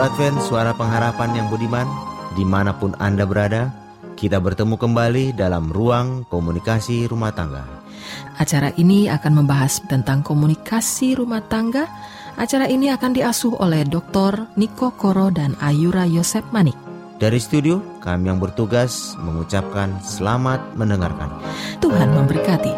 Radio Advent Suara Pengharapan yang budiman Di mana pun Anda berada Kita bertemu kembali dalam ruang komunikasi rumah tangga Acara ini akan membahas tentang komunikasi rumah tangga Acara ini akan diasuh oleh Dr. Niko Koro dan Ayura Yosep Manik dari studio, kami yang bertugas mengucapkan selamat mendengarkan. Tuhan memberkati.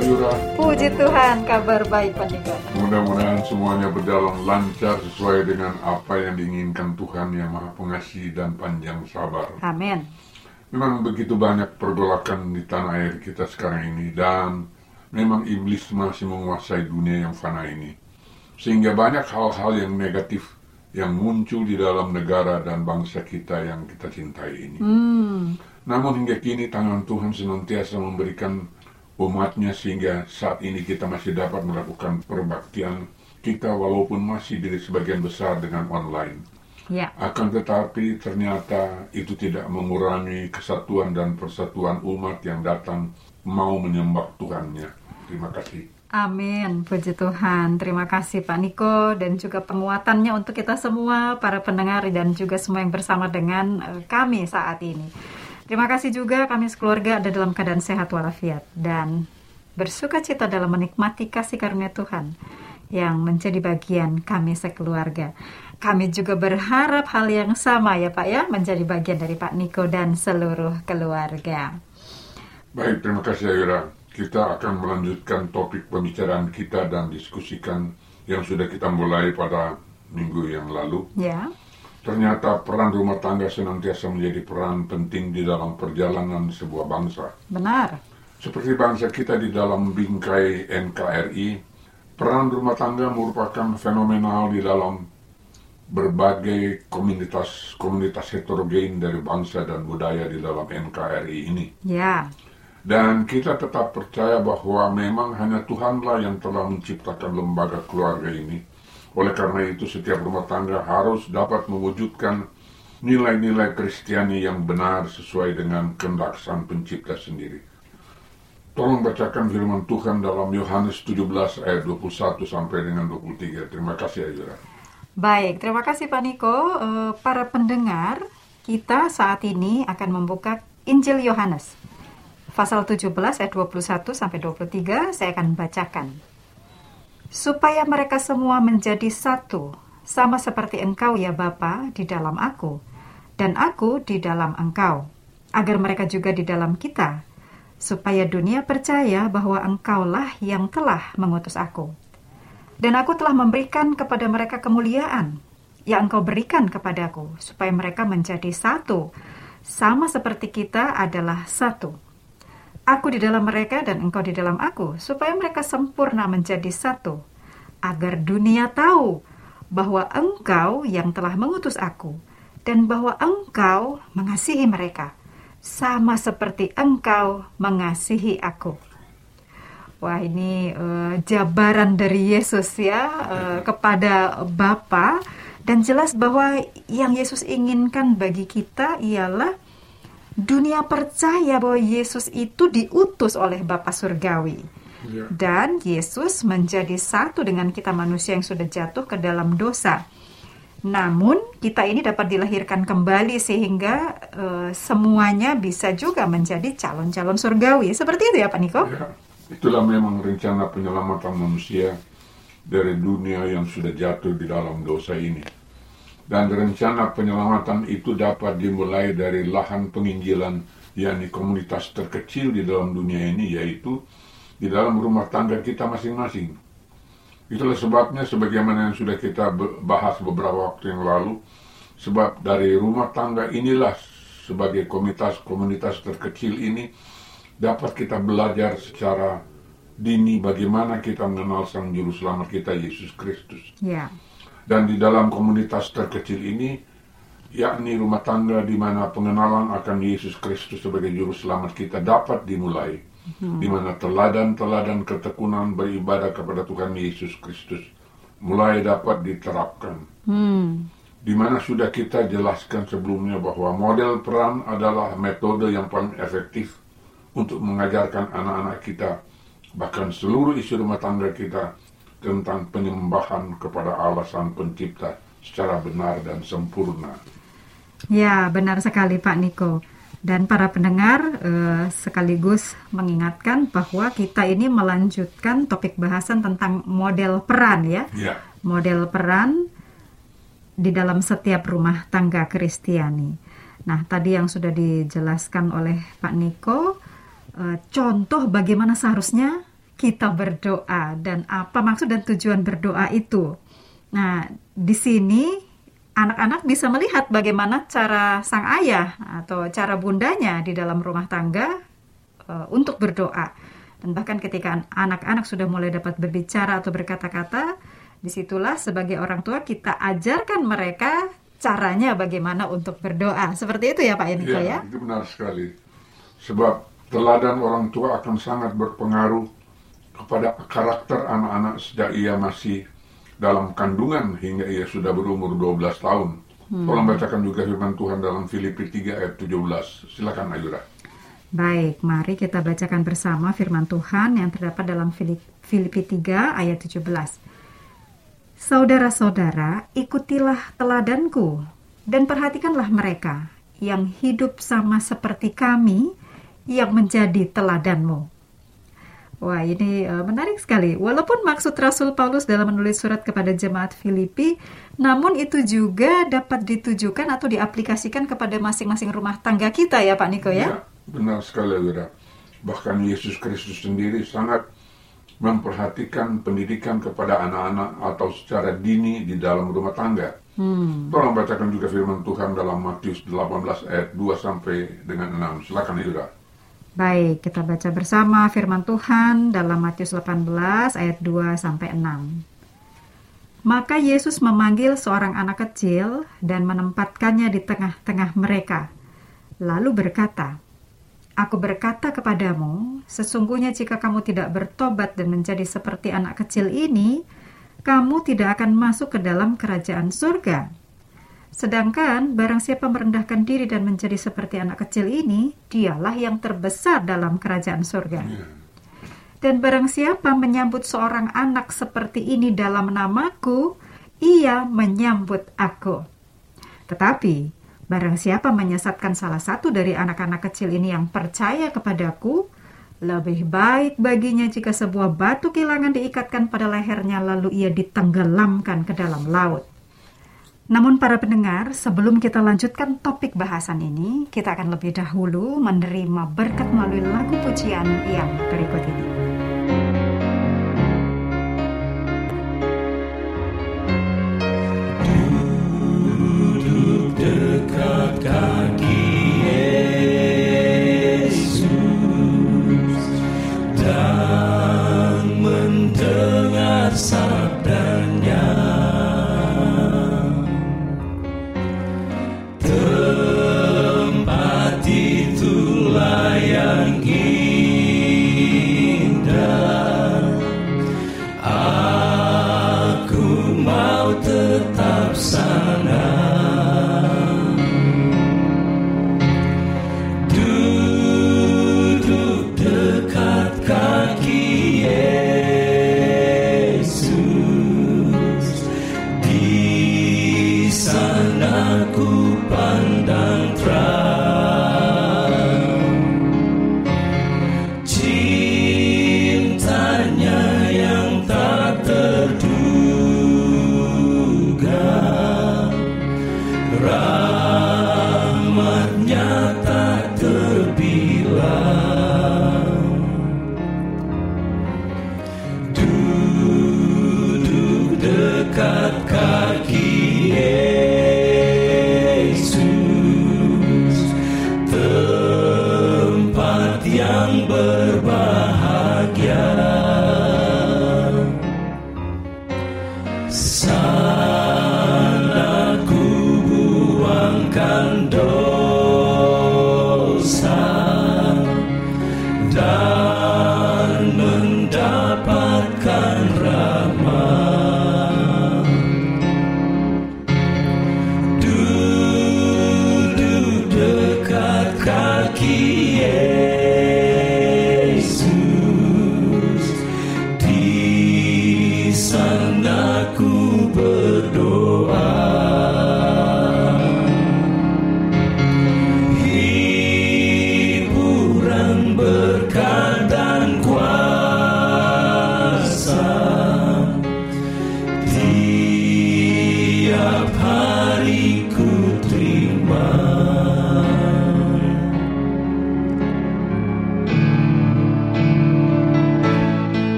Ayura? Puji Tuhan, kabar baik pendengar. Mudah-mudahan semuanya berjalan lancar sesuai dengan apa yang diinginkan Tuhan yang Maha Pengasih dan panjang sabar. Amin. Memang begitu banyak pergolakan di tanah air kita sekarang ini dan memang iblis masih menguasai dunia yang fana ini. Sehingga banyak hal-hal yang negatif yang muncul di dalam negara dan bangsa kita yang kita cintai ini. Hmm. Namun hingga kini tangan Tuhan senantiasa memberikan umatnya sehingga saat ini kita masih dapat melakukan perbaktian kita walaupun masih di sebagian besar dengan online. Ya, Akan tetapi ternyata itu tidak mengurangi kesatuan dan persatuan umat yang datang mau menyembah Tuhannya. Terima kasih. amin. Puji Tuhan. Terima kasih Pak Niko dan juga penguatannya untuk kita semua, para pendengar dan juga semua yang bersama dengan eh, kami saat ini. Terima kasih juga kami sekeluarga ada dalam keadaan sehat walafiat dan bersuka cita dalam menikmati kasih karunia Tuhan yang menjadi bagian kami sekeluarga. Kami juga berharap hal yang sama ya Pak ya, menjadi bagian dari Pak Niko dan seluruh keluarga. Baik, terima kasih Ayura. Kita akan melanjutkan topik pembicaraan kita dan diskusikan yang sudah kita mulai pada minggu yang lalu. Ya, Ternyata peran rumah tangga senantiasa menjadi peran penting di dalam perjalanan sebuah bangsa. benar. Seperti bangsa kita di dalam bingkai NKRI, peran rumah tangga merupakan fenomenal di dalam berbagai komunitas komunitas heterogen dari bangsa dan budaya di dalam NKRI ini. Ya, Dan kita tetap percaya bahwa memang hanya Tuhanlah yang telah menciptakan lembaga keluarga ini. Oleh karena itu setiap rumah tangga harus dapat mewujudkan nilai-nilai Kristiani yang benar sesuai dengan kehendak Sang Pencipta sendiri. Tolong bacakan firman Tuhan dalam Yohanes 17 ayat 21 sampai dengan 23. Terima kasih Ayura. Baik, terima kasih Pak Niko. Eh, para pendengar, kita saat ini akan membuka Injil Yohanes. Pasal 17 ayat 21 sampai 23 saya akan bacakan. Supaya mereka semua menjadi satu, sama seperti engkau ya Bapa di dalam aku, dan aku di dalam engkau, agar mereka juga di dalam kita, supaya dunia percaya bahwa engkaulah yang telah mengutus aku. Dan aku telah memberikan kepada mereka kemuliaan yang engkau berikan kepadaku, supaya mereka menjadi satu, sama seperti kita adalah satu. Aku di dalam mereka dan engkau di dalam aku, supaya mereka sempurna menjadi satu, agar dunia tahu bahwa engkau yang telah mengutus aku, dan bahwa engkau mengasihi mereka, sama seperti engkau mengasihi aku. Wah ini eh, jabaran dari Yesus ya eh, kepada Bapa dan jelas bahwa yang Yesus inginkan bagi kita ialah dunia percaya bahwa Yesus itu diutus oleh Bapa surgawi Ya. dan Yesus menjadi satu dengan kita manusia yang sudah jatuh ke dalam dosa. Namun kita ini dapat dilahirkan kembali sehingga eh, semuanya bisa juga menjadi calon-calon surgawi. Seperti itu ya Pak Niko? Ya, itulah memang rencana penyelamatan manusia dari dunia yang sudah jatuh di dalam dosa ini. Dan rencana penyelamatan itu dapat dimulai dari lahan penginjilan, yakni komunitas terkecil di dalam dunia ini, yaitu di dalam rumah tangga kita masing-masing. Itulah sebabnya sebagaimana yang sudah kita bahas beberapa waktu yang lalu, sebab dari rumah tangga inilah sebagai komunitas-komunitas terkecil ini dapat kita belajar secara dini bagaimana kita mengenal Sang Juru Selamat kita Yesus Kristus. Ya. Dan di dalam komunitas terkecil ini, yakni rumah tangga di mana pengenalan akan Yesus Kristus sebagai Juru Selamat kita dapat dimulai. Di mana teladan-teladan ketekunan beribadah kepada Tuhan Yesus Kristus mulai dapat diterapkan. Hmm. Di mana sudah kita jelaskan sebelumnya bahwa model peran adalah metode yang paling efektif untuk mengajarkan anak-anak kita, bahkan seluruh isi rumah tangga kita tentang penyembahan kepada Allah Sang Pencipta secara benar dan sempurna. Ya, benar sekali Pak Niko. Dan para pendengar eh, sekaligus mengingatkan bahwa kita ini melanjutkan topik bahasan tentang model peran ya. Ya, Model peran di dalam setiap rumah tangga Kristiani. Nah, tadi yang sudah dijelaskan oleh Pak Niko, eh, contoh bagaimana seharusnya kita berdoa dan apa maksud dan tujuan berdoa itu. Nah, di sini anak-anak bisa melihat bagaimana cara sang ayah atau cara bundanya di dalam rumah tangga eh, untuk berdoa. Dan bahkan ketika anak-anak sudah mulai dapat berbicara atau berkata-kata, di situlah sebagai orang tua kita ajarkan mereka caranya bagaimana untuk berdoa. Seperti itu ya Pak Eniko ya? ya, itu benar sekali. Sebab teladan orang tua akan sangat berpengaruh kepada karakter anak-anak sejak ia masih dalam kandungan hingga ia sudah berumur 12 tahun. Hmm. Tolong bacakan juga firman Tuhan dalam Filipi 3 ayat 17. Silakan Ayura. Baik, mari kita bacakan bersama firman Tuhan yang terdapat dalam Filipi 3 ayat 17. Saudara-saudara, ikutilah teladanku dan perhatikanlah mereka yang hidup sama seperti kami yang menjadi teladanmu. Wah, ini uh, menarik sekali. Walaupun maksud Rasul Paulus dalam menulis surat kepada jemaat Filipi, namun itu juga dapat ditujukan atau diaplikasikan kepada masing-masing rumah tangga kita ya Pak Niko ya? ya benar sekali, Wira. Bahkan Yesus Kristus sendiri sangat memperhatikan pendidikan kepada anak-anak atau secara dini di dalam rumah tangga. Hmm. Tolong bacakan juga firman Tuhan dalam Matius 18 ayat 2 sampai dengan 6. Silakan Ira. Baik, kita baca bersama firman Tuhan dalam Matius 18 ayat 2 sampai 6. Maka Yesus memanggil seorang anak kecil dan menempatkannya di tengah-tengah mereka. Lalu berkata, Aku berkata kepadamu, sesungguhnya jika kamu tidak bertobat dan menjadi seperti anak kecil ini, kamu tidak akan masuk ke dalam kerajaan surga. Sedangkan barang siapa merendahkan diri dan menjadi seperti anak kecil ini, dialah yang terbesar dalam kerajaan surga. Dan barang siapa menyambut seorang anak seperti ini dalam namaku, ia menyambut aku. Tetapi barang siapa menyesatkan salah satu dari anak-anak kecil ini yang percaya kepadaku, lebih baik baginya jika sebuah batu kilangan diikatkan pada lehernya lalu ia ditenggelamkan ke dalam laut. Namun para pendengar, sebelum kita lanjutkan topik bahasan ini, kita akan lebih dahulu menerima berkat melalui lagu pujian yang berikut ini.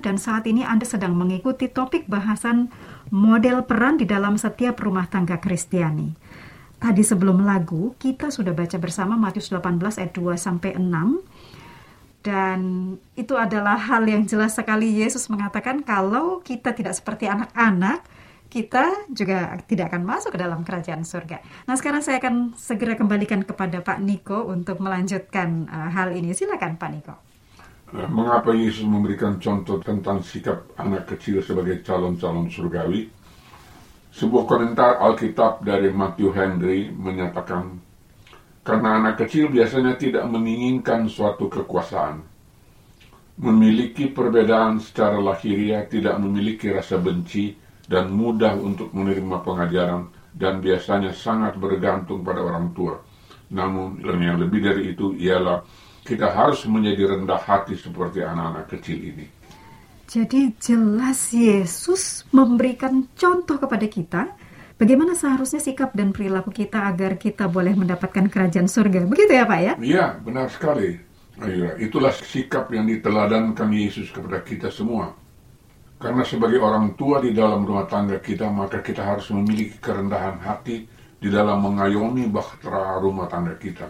Dan saat ini Anda sedang mengikuti topik bahasan model peran di dalam setiap rumah tangga Kristiani. Tadi sebelum lagu kita sudah baca bersama Matius 18 ayat 2 sampai 6 dan itu adalah hal yang jelas sekali Yesus mengatakan kalau kita tidak seperti anak-anak kita juga tidak akan masuk ke dalam kerajaan surga. Nah, sekarang saya akan segera kembalikan kepada Pak Niko untuk melanjutkan uh, hal ini. Silakan Pak Niko. Nah, Mengapa Yesus memberikan contoh tentang sikap anak kecil sebagai calon-calon surgawi? Sebuah komentar Alkitab dari Matthew Henry menyatakan, karena anak kecil biasanya tidak menginginkan suatu kekuasaan, memiliki perbedaan secara lahiriah, tidak memiliki rasa benci, dan mudah untuk menerima pengajaran, dan biasanya sangat bergantung pada orang tua. Namun, yang lebih dari itu ialah kita harus menjadi rendah hati seperti anak-anak kecil ini. Jadi jelas Yesus memberikan contoh kepada kita bagaimana seharusnya sikap dan perilaku kita agar kita boleh mendapatkan kerajaan surga. Begitu ya Pak ya? Iya, benar sekali. Ayo, itulah sikap yang diteladankan Yesus kepada kita semua. Karena sebagai orang tua di dalam rumah tangga kita, maka kita harus memiliki kerendahan hati di dalam mengayomi bahtera rumah tangga kita.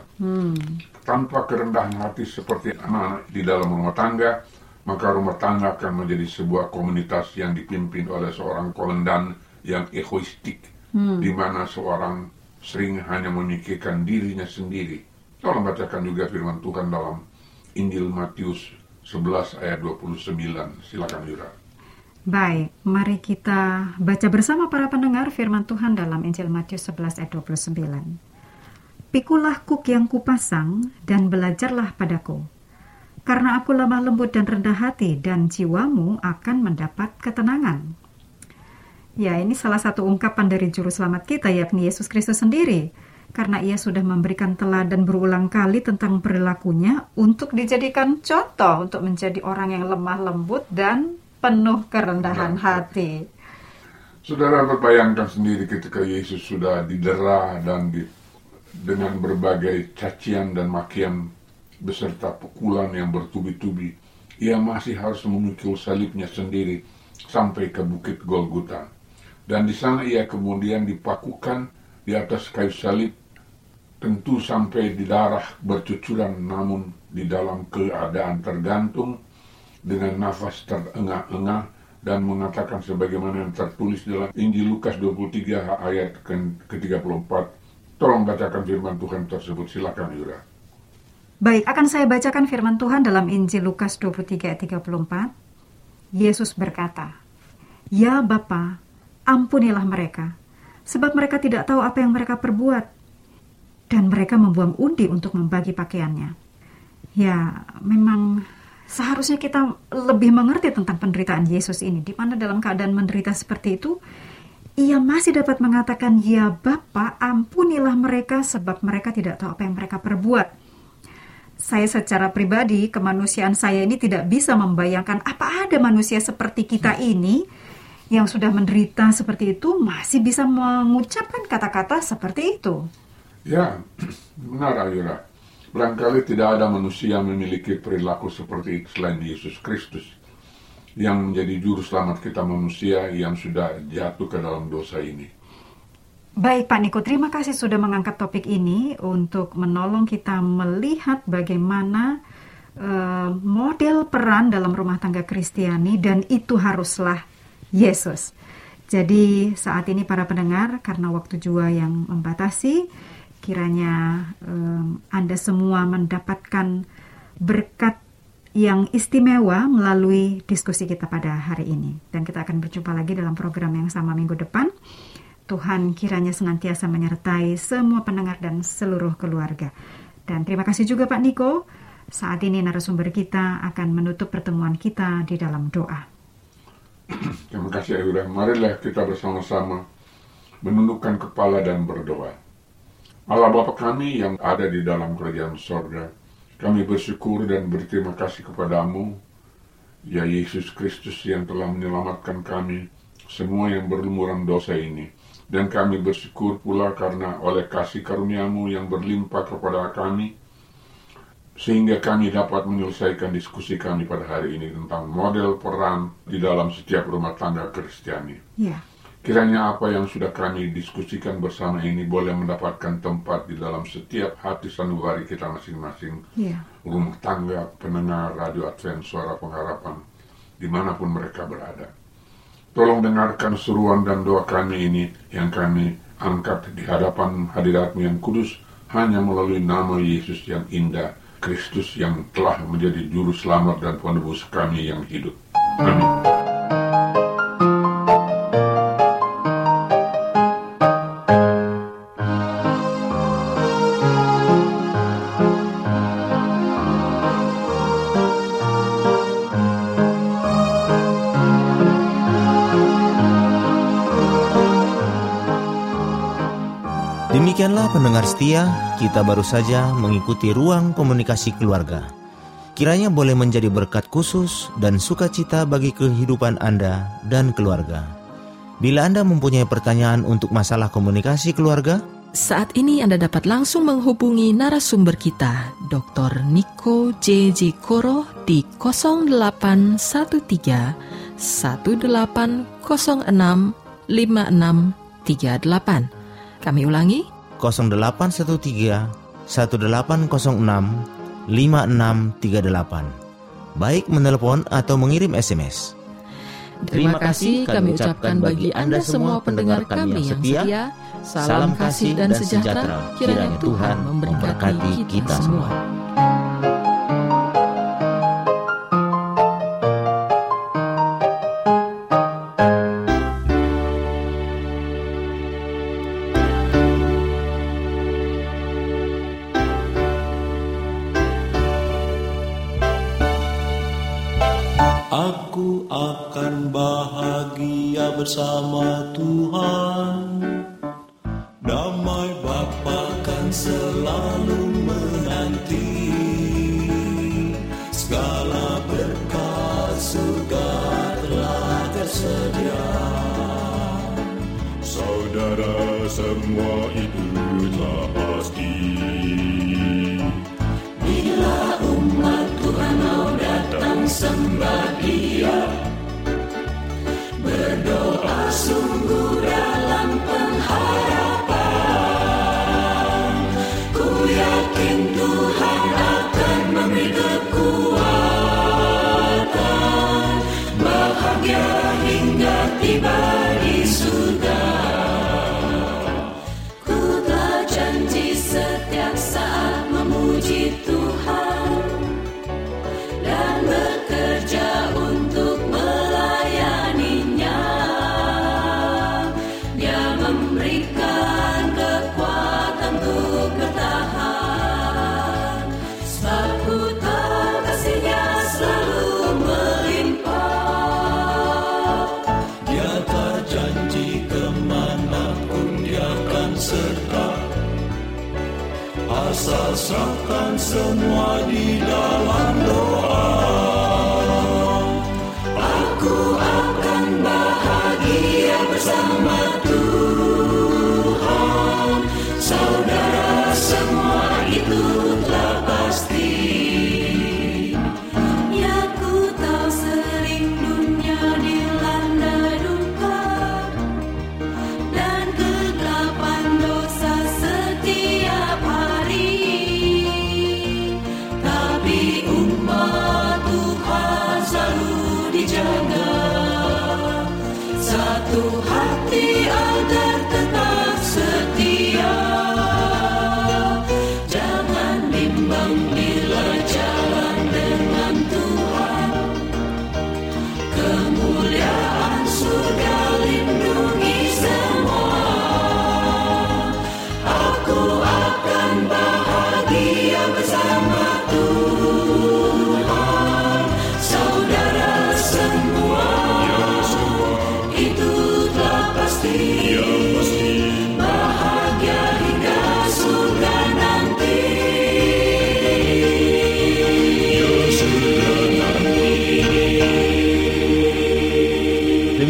Tanpa kerendahan hati seperti anak-anak di dalam rumah tangga, maka rumah tangga akan menjadi sebuah komunitas yang dipimpin oleh seorang komandan yang egoistik, di mana seorang sering hanya memikirkan dirinya sendiri. Tolong bacakan juga firman Tuhan dalam Injil Matius 11 ayat 29. Silakan Yura. Baik, mari kita baca bersama para pendengar firman Tuhan dalam Injil Matius 11 ayat 29. Pikulah kuk yang kupasang dan belajarlah padaku. Karena aku lemah lembut dan rendah hati dan jiwamu akan mendapat ketenangan. Ya, ini salah satu ungkapan dari juru selamat kita yakni Yesus Kristus sendiri. Karena ia sudah memberikan teladan berulang kali tentang perilakunya untuk dijadikan contoh untuk menjadi orang yang lemah lembut dan penuh kerendahan hati. Saudara berbayangkan sendiri ketika Yesus sudah didera dan di, dengan berbagai cacian dan makian beserta pukulan yang bertubi-tubi, ia masih harus memikul salibnya sendiri sampai ke bukit Golgota. Dan di sana ia kemudian dipakukan di atas kayu salib, tentu sampai di darah bercucuran namun di dalam keadaan tergantung dengan nafas terengah-engah dan mengatakan sebagaimana yang tertulis dalam Injil Lukas 23 ayat ke-34. Tolong bacakan firman Tuhan tersebut, silakan Yura. Baik, akan saya bacakan firman Tuhan dalam Injil Lukas 23 ayat 34. Yesus berkata, Ya Bapa, ampunilah mereka, sebab mereka tidak tahu apa yang mereka perbuat. Dan mereka membuang undi untuk membagi pakaiannya. Ya, memang seharusnya kita lebih mengerti tentang penderitaan Yesus ini, di mana dalam keadaan menderita seperti itu, ia masih dapat mengatakan, Ya Bapa, ampunilah mereka sebab mereka tidak tahu apa yang mereka perbuat. Saya secara pribadi, kemanusiaan saya ini tidak bisa membayangkan apa ada manusia seperti kita ini yang sudah menderita seperti itu masih bisa mengucapkan kata-kata seperti itu. Ya, benar Ayura. Barangkali tidak ada manusia yang memiliki perilaku seperti itu selain Yesus Kristus yang menjadi juru selamat kita manusia yang sudah jatuh ke dalam dosa ini. Baik Pak Niko, terima kasih sudah mengangkat topik ini untuk menolong kita melihat bagaimana eh, model peran dalam rumah tangga Kristiani dan itu haruslah Yesus. Jadi saat ini para pendengar karena waktu jua yang membatasi, kiranya em, Anda semua mendapatkan berkat yang istimewa melalui diskusi kita pada hari ini. Dan kita akan berjumpa lagi dalam program yang sama minggu depan. Tuhan kiranya senantiasa menyertai semua pendengar dan seluruh keluarga. Dan terima kasih juga Pak Niko. Saat ini narasumber kita akan menutup pertemuan kita di dalam doa. Terima kasih Ayura. Marilah kita bersama-sama menundukkan kepala dan berdoa. Allah Bapa kami yang ada di dalam kerajaan sorga, kami bersyukur dan berterima kasih kepadamu, ya Yesus Kristus yang telah menyelamatkan kami, semua yang berlumuran dosa ini. Dan kami bersyukur pula karena oleh kasih karuniamu yang berlimpah kepada kami, sehingga kami dapat menyelesaikan diskusi kami pada hari ini tentang model peran di dalam setiap rumah tangga Kristiani. Ya. Kiranya apa yang sudah kami diskusikan bersama ini boleh mendapatkan tempat di dalam setiap hati sanubari kita masing-masing, Ya. rumah tangga, pendengar radio Advent Suara Pengharapan, di mana pun mereka berada. Tolong dengarkan seruan dan doa kami ini yang kami angkat di hadapan hadiratmu yang kudus hanya melalui nama Yesus yang indah, Kristus yang telah menjadi juru selamat dan penebus kami yang hidup. Amin. Pendengar setia, kita baru saja mengikuti ruang komunikasi keluarga. Kiranya boleh menjadi berkat khusus dan sukacita bagi kehidupan Anda dan keluarga. Bila Anda mempunyai pertanyaan untuk masalah komunikasi keluarga, Saat ini Anda dapat langsung menghubungi narasumber kita, Dr. Niko J.J. Koro di 0813 1806 5638. Kami ulangi, 0813 1806 5638. Baik menelepon atau mengirim SMS. Terima kasih kami ucapkan bagi Anda semua pendengar kami yang setia. Salam kasih dan sejahtera kiranya Tuhan memberkati kita semua. Ku serta Asal serahkan semua di dalam doa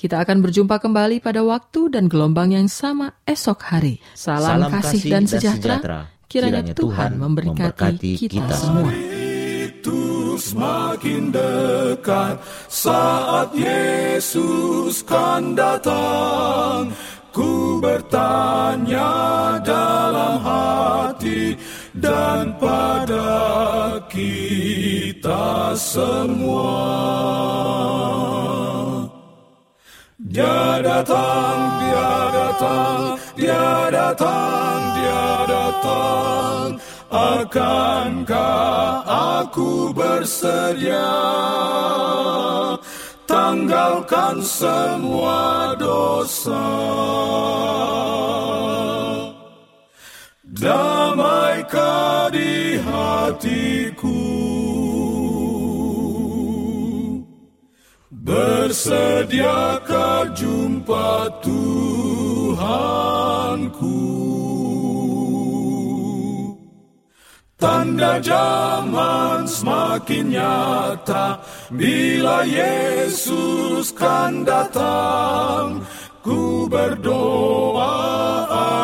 Kita akan berjumpa kembali pada waktu dan gelombang yang sama esok hari. Salam, kasih, dan sejahtera. Kiranya Tuhan memberkati kita semua. Itu semakin dekat saat Yesus kan datang. Ku bertanya dalam hati dan pada kita semua. Dia datang, dia datang, dia datang, dia datang. Akankah aku bersedia tanggalkan semua dosa? Damaikah di hatiku? Bersediakah jumpa Tuhanku? Tanda zaman semakin nyata bila Yesus kan datang. Ku berdoa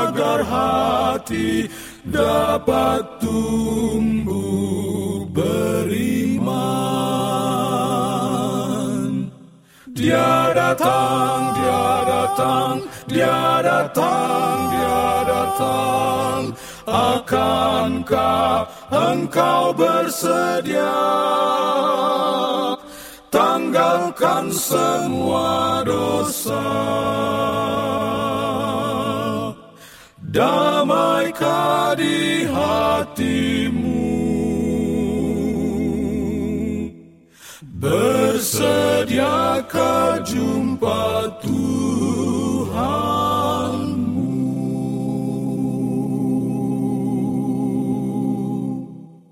agar hati dapat tumbuh beriman. Dia datang, dia datang, dia datang, dia datang. Akankah engkau bersedia tanggalkan semua dosa? Damaikah di hatimu? bersediakah jumpa Tuhan?